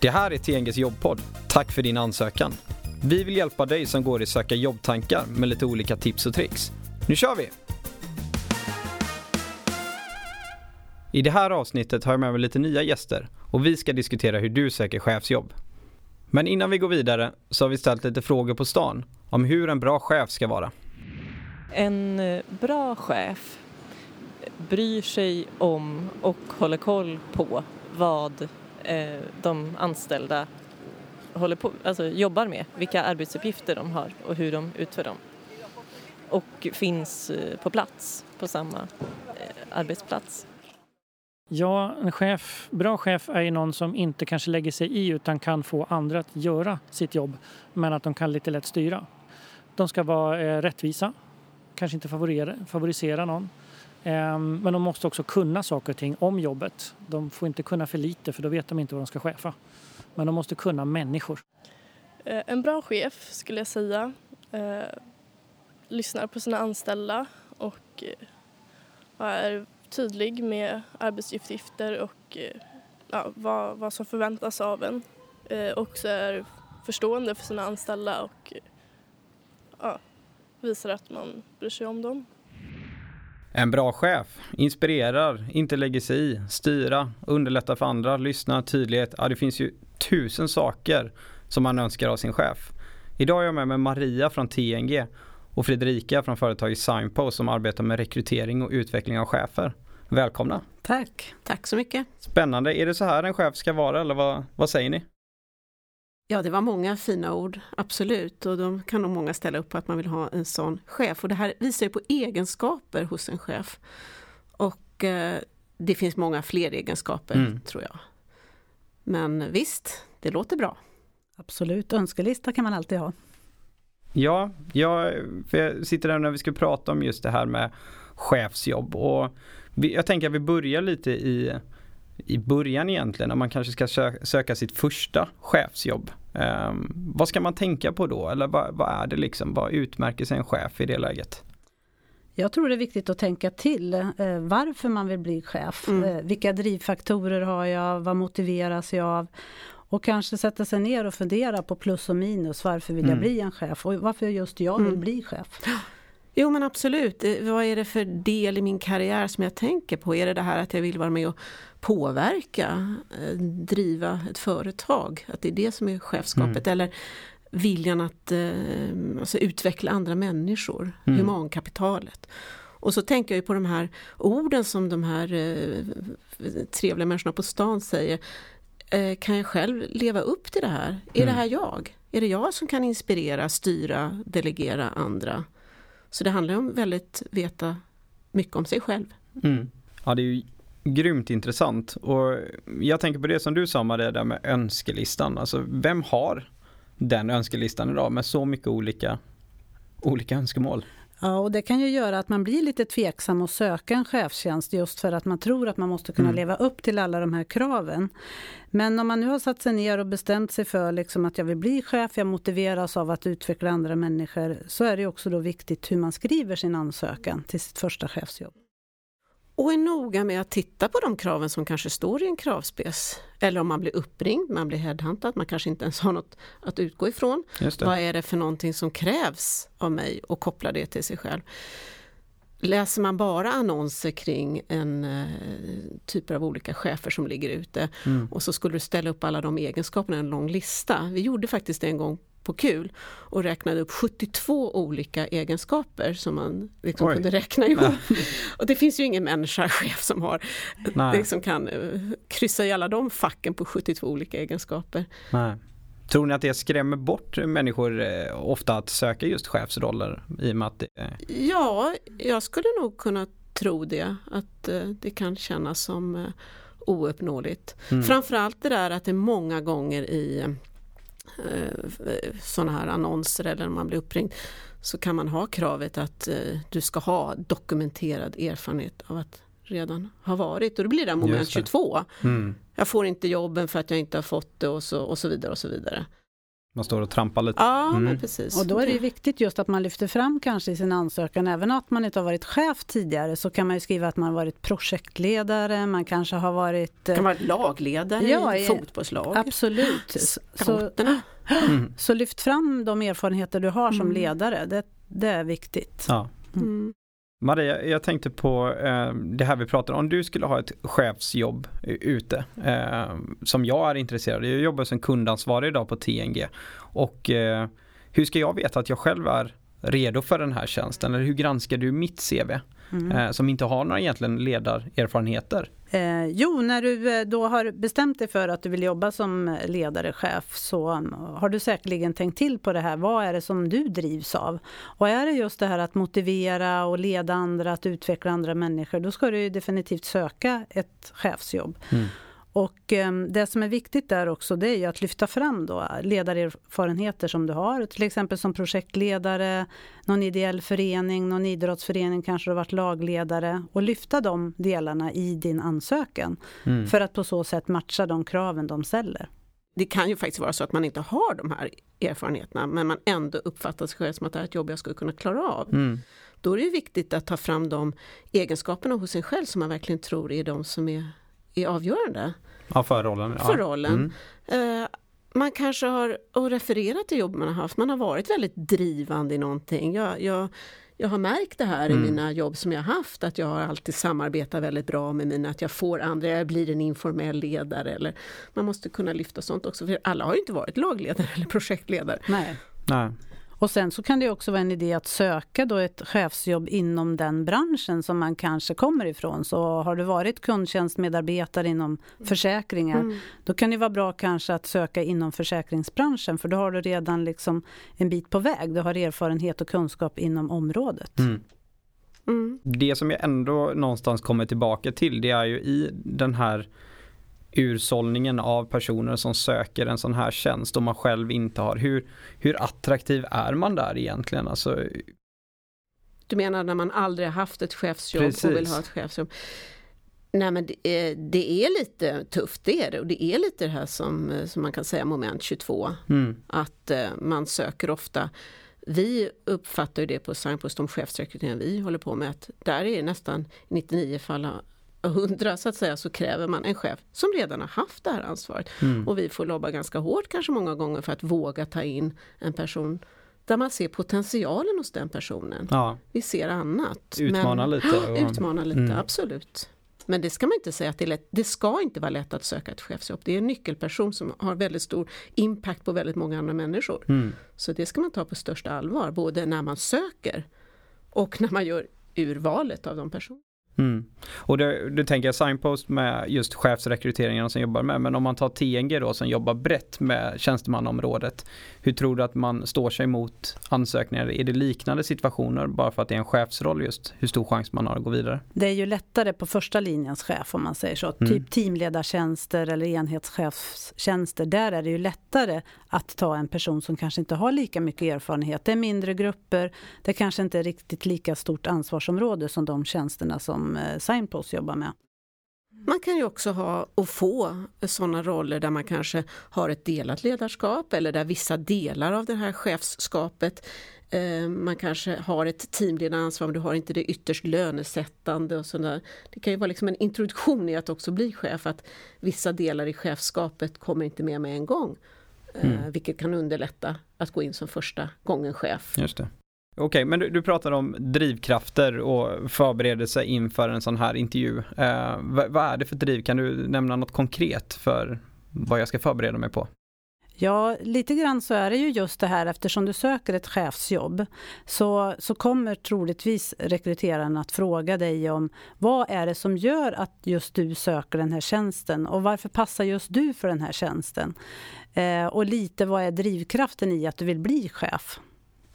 Det här är TNGs jobbpodd. Tack för din ansökan. Vi vill hjälpa dig som går i söka jobbtankar med lite olika tips och tricks. Nu kör vi! I det här avsnittet har jag med mig lite nya gäster och vi ska diskutera hur du söker chefsjobb. Men innan vi går vidare så har vi ställt lite frågor på stan om hur en bra chef ska vara. En eh, bra chef bryr sig om och håller koll på vad eh, de anställda håller på, alltså jobbar med, vilka arbetsuppgifter de har och hur de utför dem. Och finns eh, på plats, på samma eh, arbetsplats. Ja, en chef, bra chef är ju någon som inte kanske lägger sig i utan kan få andra att göra sitt jobb men att de kan lite lätt styra. De ska vara eh, rättvisa, kanske inte favorisera någon. Ehm, men de måste också kunna saker och ting om jobbet. De får inte kunna för lite för då vet de inte vad de ska chefa. Men de måste kunna människor. Eh, en bra chef skulle jag säga eh, lyssnar på sina anställda och eh, är tydlig med arbetsuppgifter och ja, vad, vad som förväntas av en. Eh, också är förstående för sina anställda och ja, visar att man bryr sig om dem. En bra chef inspirerar, inte lägger sig i, styra, underlätta för andra, lyssna, tydlighet. Ja, det finns ju tusen saker som man önskar av sin chef. Idag är jag med mig Maria från TNG och Fredrika från företaget Signpost som arbetar med rekrytering och utveckling av chefer. Välkomna! Tack! Tack så mycket! Spännande! Är det så här en chef ska vara eller vad, vad säger ni? Ja, det var många fina ord, absolut. Och de kan nog många ställa upp på att man vill ha en sån chef. Och det här visar ju på egenskaper hos en chef. Och eh, det finns många fler egenskaper, mm. tror jag. Men visst, det låter bra. Absolut, önskelista kan man alltid ha. Ja, jag, för jag sitter där när vi ska prata om just det här med chefsjobb. Och vi, jag tänker att vi börjar lite i, i början egentligen, när man kanske ska söka, söka sitt första chefsjobb. Um, vad ska man tänka på då? Eller vad, vad, är det liksom? Vad utmärker sig en chef i det läget? Jag tror det är viktigt att tänka till eh, varför man vill bli chef. Mm. Eh, vilka drivfaktorer har jag? Vad motiveras jag av? Och kanske sätta sig ner och fundera på plus och minus. Varför vill jag mm. bli en chef? Och varför just jag vill mm. bli chef? Jo men absolut, eh, vad är det för del i min karriär som jag tänker på? Är det det här att jag vill vara med och påverka, eh, driva ett företag? Att det är det som är chefskapet? Mm. Eller viljan att eh, alltså, utveckla andra människor, mm. humankapitalet. Och så tänker jag på de här orden som de här eh, trevliga människorna på stan säger. Eh, kan jag själv leva upp till det här? Är mm. det här jag? Är det jag som kan inspirera, styra, delegera andra? Så det handlar om väldigt veta mycket om sig själv. Mm. Ja det är ju grymt intressant och jag tänker på det som du sa Maria där med önskelistan. Alltså vem har den önskelistan idag med så mycket olika, olika önskemål? Ja, och det kan ju göra att man blir lite tveksam att söka en chefstjänst just för att man tror att man måste kunna mm. leva upp till alla de här kraven. Men om man nu har satt sig ner och bestämt sig för liksom att jag vill bli chef, jag motiveras av att utveckla andra människor, så är det också då viktigt hur man skriver sin ansökan till sitt första chefsjobb. Och är noga med att titta på de kraven som kanske står i en kravspec. Eller om man blir uppringd, man blir headhuntad, man kanske inte ens har något att utgå ifrån. Vad är det för någonting som krävs av mig och koppla det till sig själv. Läser man bara annonser kring en uh, typer av olika chefer som ligger ute mm. och så skulle du ställa upp alla de egenskaperna i en lång lista. Vi gjorde faktiskt det en gång på kul och räknade upp 72 olika egenskaper som man liksom kunde räkna ihop. och det finns ju ingen människa, chef, som har, liksom kan uh, kryssa i alla de facken på 72 olika egenskaper. Nej. Tror ni att det skrämmer bort människor eh, ofta att söka just chefsroller i och att det... Ja, jag skulle nog kunna tro det, att eh, det kan kännas som eh, ouppnåeligt. Mm. Framförallt det där att det många gånger i sådana här annonser eller när man blir uppringd så kan man ha kravet att du ska ha dokumenterad erfarenhet av att redan har varit och då blir det moment 22. Mm. Jag får inte jobben för att jag inte har fått det och så, och så vidare och så vidare. Man står och trampar lite. Ja, mm. men precis. Och då är det viktigt just att man lyfter fram kanske i sin ansökan, även att man inte har varit chef tidigare, så kan man ju skriva att man har varit projektledare, man kanske har varit... Eh, kan vara lagledare ja, i fotbollslag. Absolut. Så, mm. så lyft fram de erfarenheter du har som mm. ledare, det, det är viktigt. Ja. Mm. Maria, jag tänkte på eh, det här vi pratade om. Om du skulle ha ett chefsjobb ute eh, som jag är intresserad av. Jag jobbar som kundansvarig idag på TNG. Och eh, hur ska jag veta att jag själv är redo för den här tjänsten? Eller hur granskar du mitt CV? Mm. Eh, som inte har några egentligen ledarerfarenheter. Eh, jo, när du eh, då har bestämt dig för att du vill jobba som ledare, chef, så um, har du säkerligen tänkt till på det här. Vad är det som du drivs av? Och är det just det här att motivera och leda andra, att utveckla andra människor, då ska du definitivt söka ett chefsjobb. Mm. Och ehm, det som är viktigt där också det är ju att lyfta fram då ledarerfarenheter som du har, till exempel som projektledare, någon ideell förening, någon idrottsförening kanske du har varit lagledare och lyfta de delarna i din ansökan mm. för att på så sätt matcha de kraven de ställer. Det kan ju faktiskt vara så att man inte har de här erfarenheterna men man ändå uppfattar sig själv som att det är ett jobb jag skulle kunna klara av. Mm. Då är det viktigt att ta fram de egenskaperna hos en själv som man verkligen tror är de som är är avgörande. Ja, för rollen. Ja. För rollen. Mm. Uh, man kanske har och refererat till jobb man har haft, man har varit väldigt drivande i någonting. Jag, jag, jag har märkt det här mm. i mina jobb som jag haft, att jag har alltid samarbetat väldigt bra med mina, att jag får andra, jag blir en informell ledare. Eller, man måste kunna lyfta sånt också, för alla har ju inte varit lagledare eller projektledare. Nej. Nej. Och sen så kan det också vara en idé att söka då ett chefsjobb inom den branschen som man kanske kommer ifrån. Så har du varit kundtjänstmedarbetare inom försäkringar, mm. då kan det vara bra kanske att söka inom försäkringsbranschen för då har du redan liksom en bit på väg. Du har erfarenhet och kunskap inom området. Mm. Mm. Det som jag ändå någonstans kommer tillbaka till det är ju i den här ursållningen av personer som söker en sån här tjänst och man själv inte har. Hur, hur attraktiv är man där egentligen? Alltså, du menar när man aldrig haft ett chefsjobb Precis. och vill ha ett chefsjobb? Nej men det är, det är, lite tufft, det är det. Och det är lite det här som, som man kan säga moment 22. Mm. Att uh, man söker ofta vi uppfattar det på Signpost, de chefsrekryteringar vi håller på med, att där är nästan 99 fall 100 så att säga så kräver man en chef som redan har haft det här ansvaret. Mm. Och vi får lobba ganska hårt kanske många gånger för att våga ta in en person där man ser potentialen hos den personen. Ja. Vi ser annat. Utmana men, lite. Och... Utmana lite, mm. absolut. Men det ska man inte säga att det är lätt. Det ska inte vara lätt att söka ett chefsjobb. Det är en nyckelperson som har väldigt stor impact på väldigt många andra människor. Mm. Så det ska man ta på största allvar, både när man söker och när man gör urvalet av de personerna. Mm. Och det, du tänker signpost med just chefsrekryteringen som jobbar med, men om man tar TNG då som jobbar brett med tjänstemannaområdet, hur tror du att man står sig mot ansökningar? Är det liknande situationer bara för att det är en chefsroll just, hur stor chans man har att gå vidare? Det är ju lättare på första linjens chef om man säger så, mm. typ teamledartjänster eller enhetschefstjänster, där är det ju lättare att ta en person som kanske inte har lika mycket erfarenhet. Det är mindre grupper, det kanske inte är riktigt lika stort ansvarsområde som de tjänsterna som som eh, Signpost jobbar med. Man kan ju också ha och få sådana roller där man kanske har ett delat ledarskap eller där vissa delar av det här chefskapet eh, man kanske har ett teamledaransvar men du har inte det ytterst lönesättande och sådär. Det kan ju vara liksom en introduktion i att också bli chef att vissa delar i chefskapet kommer inte med med en gång. Eh, mm. Vilket kan underlätta att gå in som första gången chef. Just det. Okej, okay, men du, du pratar om drivkrafter och förberedelse inför en sån här intervju. Eh, vad, vad, är det för driv? Kan du nämna något konkret för vad jag ska förbereda mig på? Ja, lite grann så är det ju just det här eftersom du söker ett chefsjobb så, så kommer troligtvis rekryteraren att fråga dig om vad är det som gör att just du söker den här tjänsten och varför passar just du för den här tjänsten? Eh, och lite vad är drivkraften i att du vill bli chef?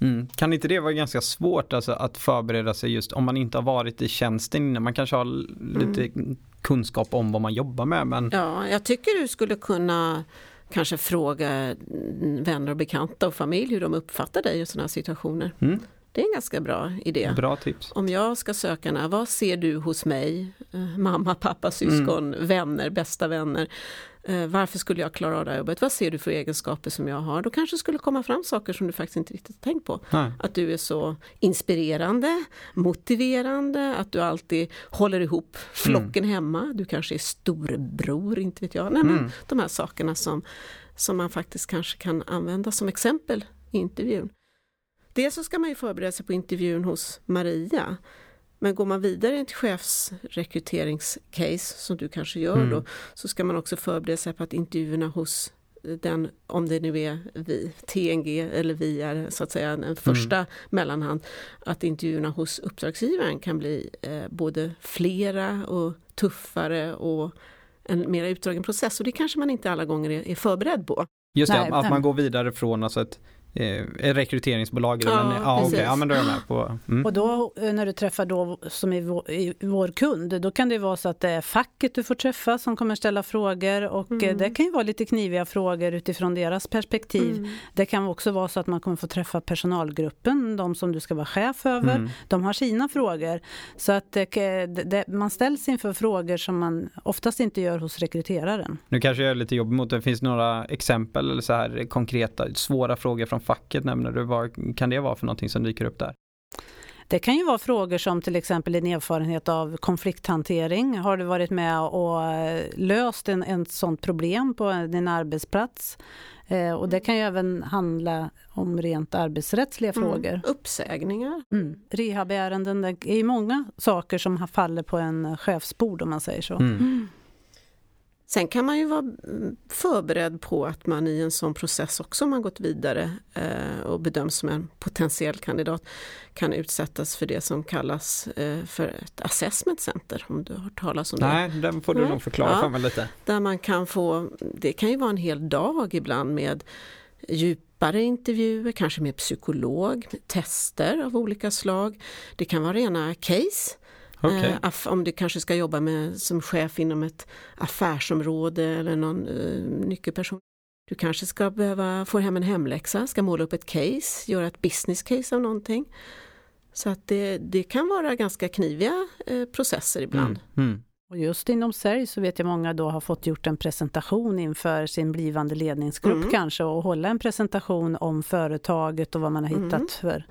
Mm. Kan inte det vara ganska svårt alltså, att förbereda sig just om man inte har varit i tjänsten innan? Man kanske har lite mm. kunskap om vad man jobbar med. Men... Ja, jag tycker du skulle kunna kanske fråga vänner och bekanta och familj hur de uppfattar dig i sådana här situationer. Mm. Det är en ganska bra idé. Bra tips. Om jag ska söka, vad ser du hos mig? Eh, mamma, pappa, syskon, mm. vänner, bästa vänner. Eh, varför skulle jag klara av det här jobbet? Vad ser du för egenskaper som jag har? Då kanske skulle komma fram saker som du faktiskt inte riktigt tänkt på. Nej. Att du är så inspirerande, motiverande, att du alltid håller ihop flocken mm. hemma. Du kanske är storebror, inte vet jag. Nej, men mm. De här sakerna som, som man faktiskt kanske kan använda som exempel i intervjun. Dels så ska man ju förbereda sig på intervjun hos Maria. Men går man vidare till chefsrekryteringscase som du kanske gör mm. då så ska man också förbereda sig på att intervjuerna hos den, om det nu är vi, TNG eller vi är så att säga en första mm. mellanhand, att intervjuerna hos uppdragsgivaren kan bli eh, både flera och tuffare och en mer utdragen process och det kanske man inte alla gånger är, är förberedd på. Just det, Nej, att man går vidare från alltså ett eh, rekryteringsbolag. Ja, men, ja, okay, ja, men då är jag med på. Mm. Och då eh, när du träffar då som är vår, i vår kund, då kan det vara så att det är facket du får träffa som kommer ställa frågor och eh, mm. det kan ju vara lite kniviga frågor utifrån deras perspektiv. Mm. Det kan också vara så att man kommer få träffa personalgruppen, de som du ska vara chef över. Mm. De har sina frågor. Så att det, det, man ställs inför frågor som man oftast inte gör hos rekryteraren. Nu kanske jag är lite jobbig mot det. Finns några exempel eller så här konkreta svåra frågor från facket nämner du. Vad kan det vara för någonting som dyker upp där? Det kan ju vara frågor som till exempel din erfarenhet av konflikthantering. Har du varit med och eh, löst en, en sånt problem på din arbetsplats? Eh, och det kan ju även handla om rent arbetsrättsliga mm. frågor. Uppsägningar. Mm. Rehabärenden, det är ju många saker som faller på en chefsbord om man säger så. Mm. Mm. Sen kan man ju vara förberedd på att man i en sån process också, om man gått vidare eh, och bedöms som en potentiell kandidat, kan utsättas för det som kallas eh, för ett assessment center, om du har hört talas om det? Nej, den får du Nej. nog förklara ja, för mig lite. Där man kan få, det kan ju vara en hel dag ibland med djupare intervjuer, kanske med psykolog, tester av olika slag. Det kan vara rena case Okay. Eh, om du kanske ska jobba med, som chef inom ett affärsområde eller någon uh, nyckelperson. Du kanske ska behöva få hem en hemläxa, ska måla upp ett case, göra ett business case av någonting. Så att det, det kan vara ganska kniviga eh, processer ibland. Mm. Mm. Och just inom sälj så vet jag många då har fått gjort en presentation inför sin blivande ledningsgrupp mm. kanske och hålla en presentation om företaget och vad man har hittat mm. för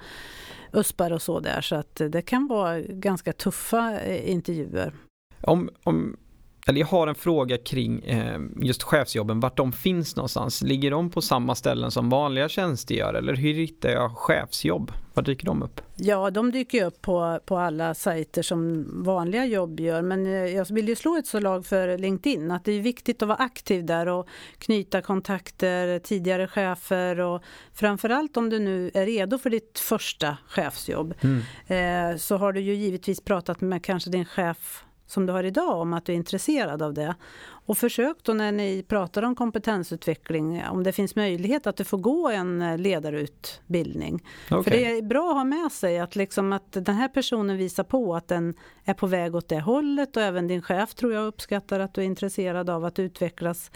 USPar och så där. Så att det kan vara ganska tuffa eh, intervjuer. Om, om, eller jag har en fråga kring eh, just chefsjobben, vart de finns någonstans. Ligger de på samma ställen som vanliga tjänster gör eller hur hittar jag chefsjobb? Var dyker de upp? Ja, de dyker upp på, på alla sajter som vanliga jobb gör. Men eh, jag vill ju slå ett slag för LinkedIn, att det är viktigt att vara aktiv där och knyta kontakter, tidigare chefer och framförallt om du nu är redo för ditt första chefsjobb mm. eh, så har du ju givetvis pratat med kanske din chef som du har idag om att du är intresserad av det. Och försök då när ni pratar om kompetensutveckling om det finns möjlighet att du får gå en eh, ledarutbildning. Okay. För det är bra att ha med sig att, liksom att den här personen visar på att den är på väg åt det hållet och även din chef tror jag uppskattar att du är intresserad av att utvecklas.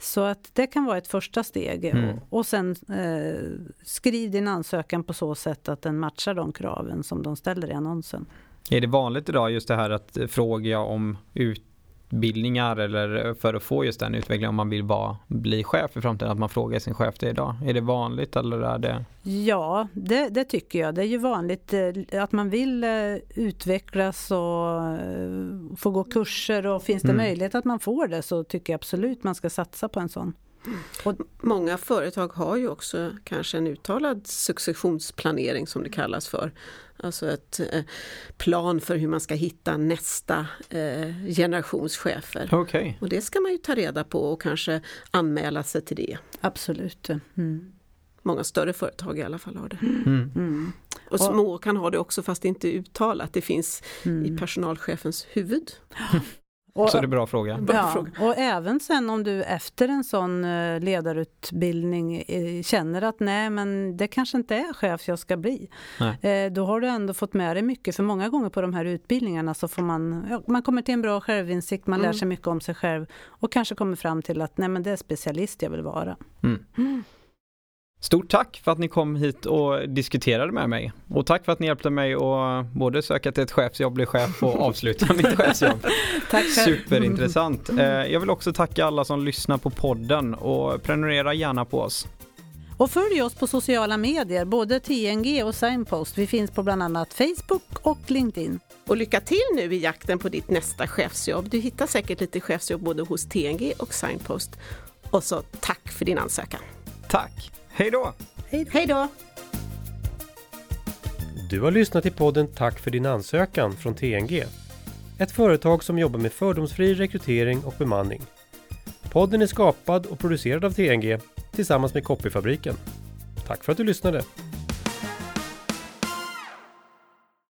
Så att det kan vara ett första steg. Mm. Och, och sen eh, skriv din ansökan på så sätt att den matchar de kraven som de ställer i annonsen. Är det vanligt idag just det här att fråga om utbildningar eller för att få just den utvecklingen om man vill vara, bli chef i framtiden, att man frågar sin chef det idag? Är det vanligt eller är det? Ja, det, det tycker jag. Det är ju vanligt eh, att man vill eh, utvecklas och eh, få gå kurser och finns det mm. möjlighet att man får det så tycker jag absolut man ska satsa på en sån. Och många företag har ju också kanske en uttalad successionsplanering som det kallas för. Alltså ett eh, plan för hur man ska hitta nästa eh, generations chefer. Okay. Och det ska man ju ta reda på och kanske anmäla sig till det. Absolut. Mm. Många större företag i alla fall har det. Mm. Mm. Och små kan ha det också fast det inte är uttalat. Det finns i mm. personalchefens huvud. Och, så det är bra fråga. Ja, och även sen om du efter en sån eh, ledarutbildning eh, känner att nej men det kanske inte är chef jag ska bli. Nej. Eh, då har du ändå fått med dig mycket för många gånger på de här utbildningarna så får man, ja, man kommer till en bra självinsikt, man mm. lär sig mycket om sig själv och kanske kommer fram till att nej men det är specialist jag vill vara. Mm. Mm. Stort tack för att ni kom hit och diskuterade med mig. Och tack för att ni hjälpte mig att både söka till ett chefsjobb, bli chef och avsluta mitt chefsjobb. tack Superintressant. Eh, jag vill också tacka alla som lyssnar på podden och prenumerera gärna på oss. Och följ oss på sociala medier, både TNG och Signpost. Vi finns på bland annat Facebook och LinkedIn. Och lycka till nu i jakten på ditt nästa chefsjobb. Du hittar säkert lite chefsjobb både hos TNG och Signpost. Och så tack för din ansökan. Tack! Hej då! Hej då! Du har lyssnat till podden Tack för din ansökan från TNG. Ett företag som jobbar med fördomsfri rekrytering och bemanning. Podden är skapad och producerad av TNG tillsammans med Copyfabriken. Tack för att du lyssnade!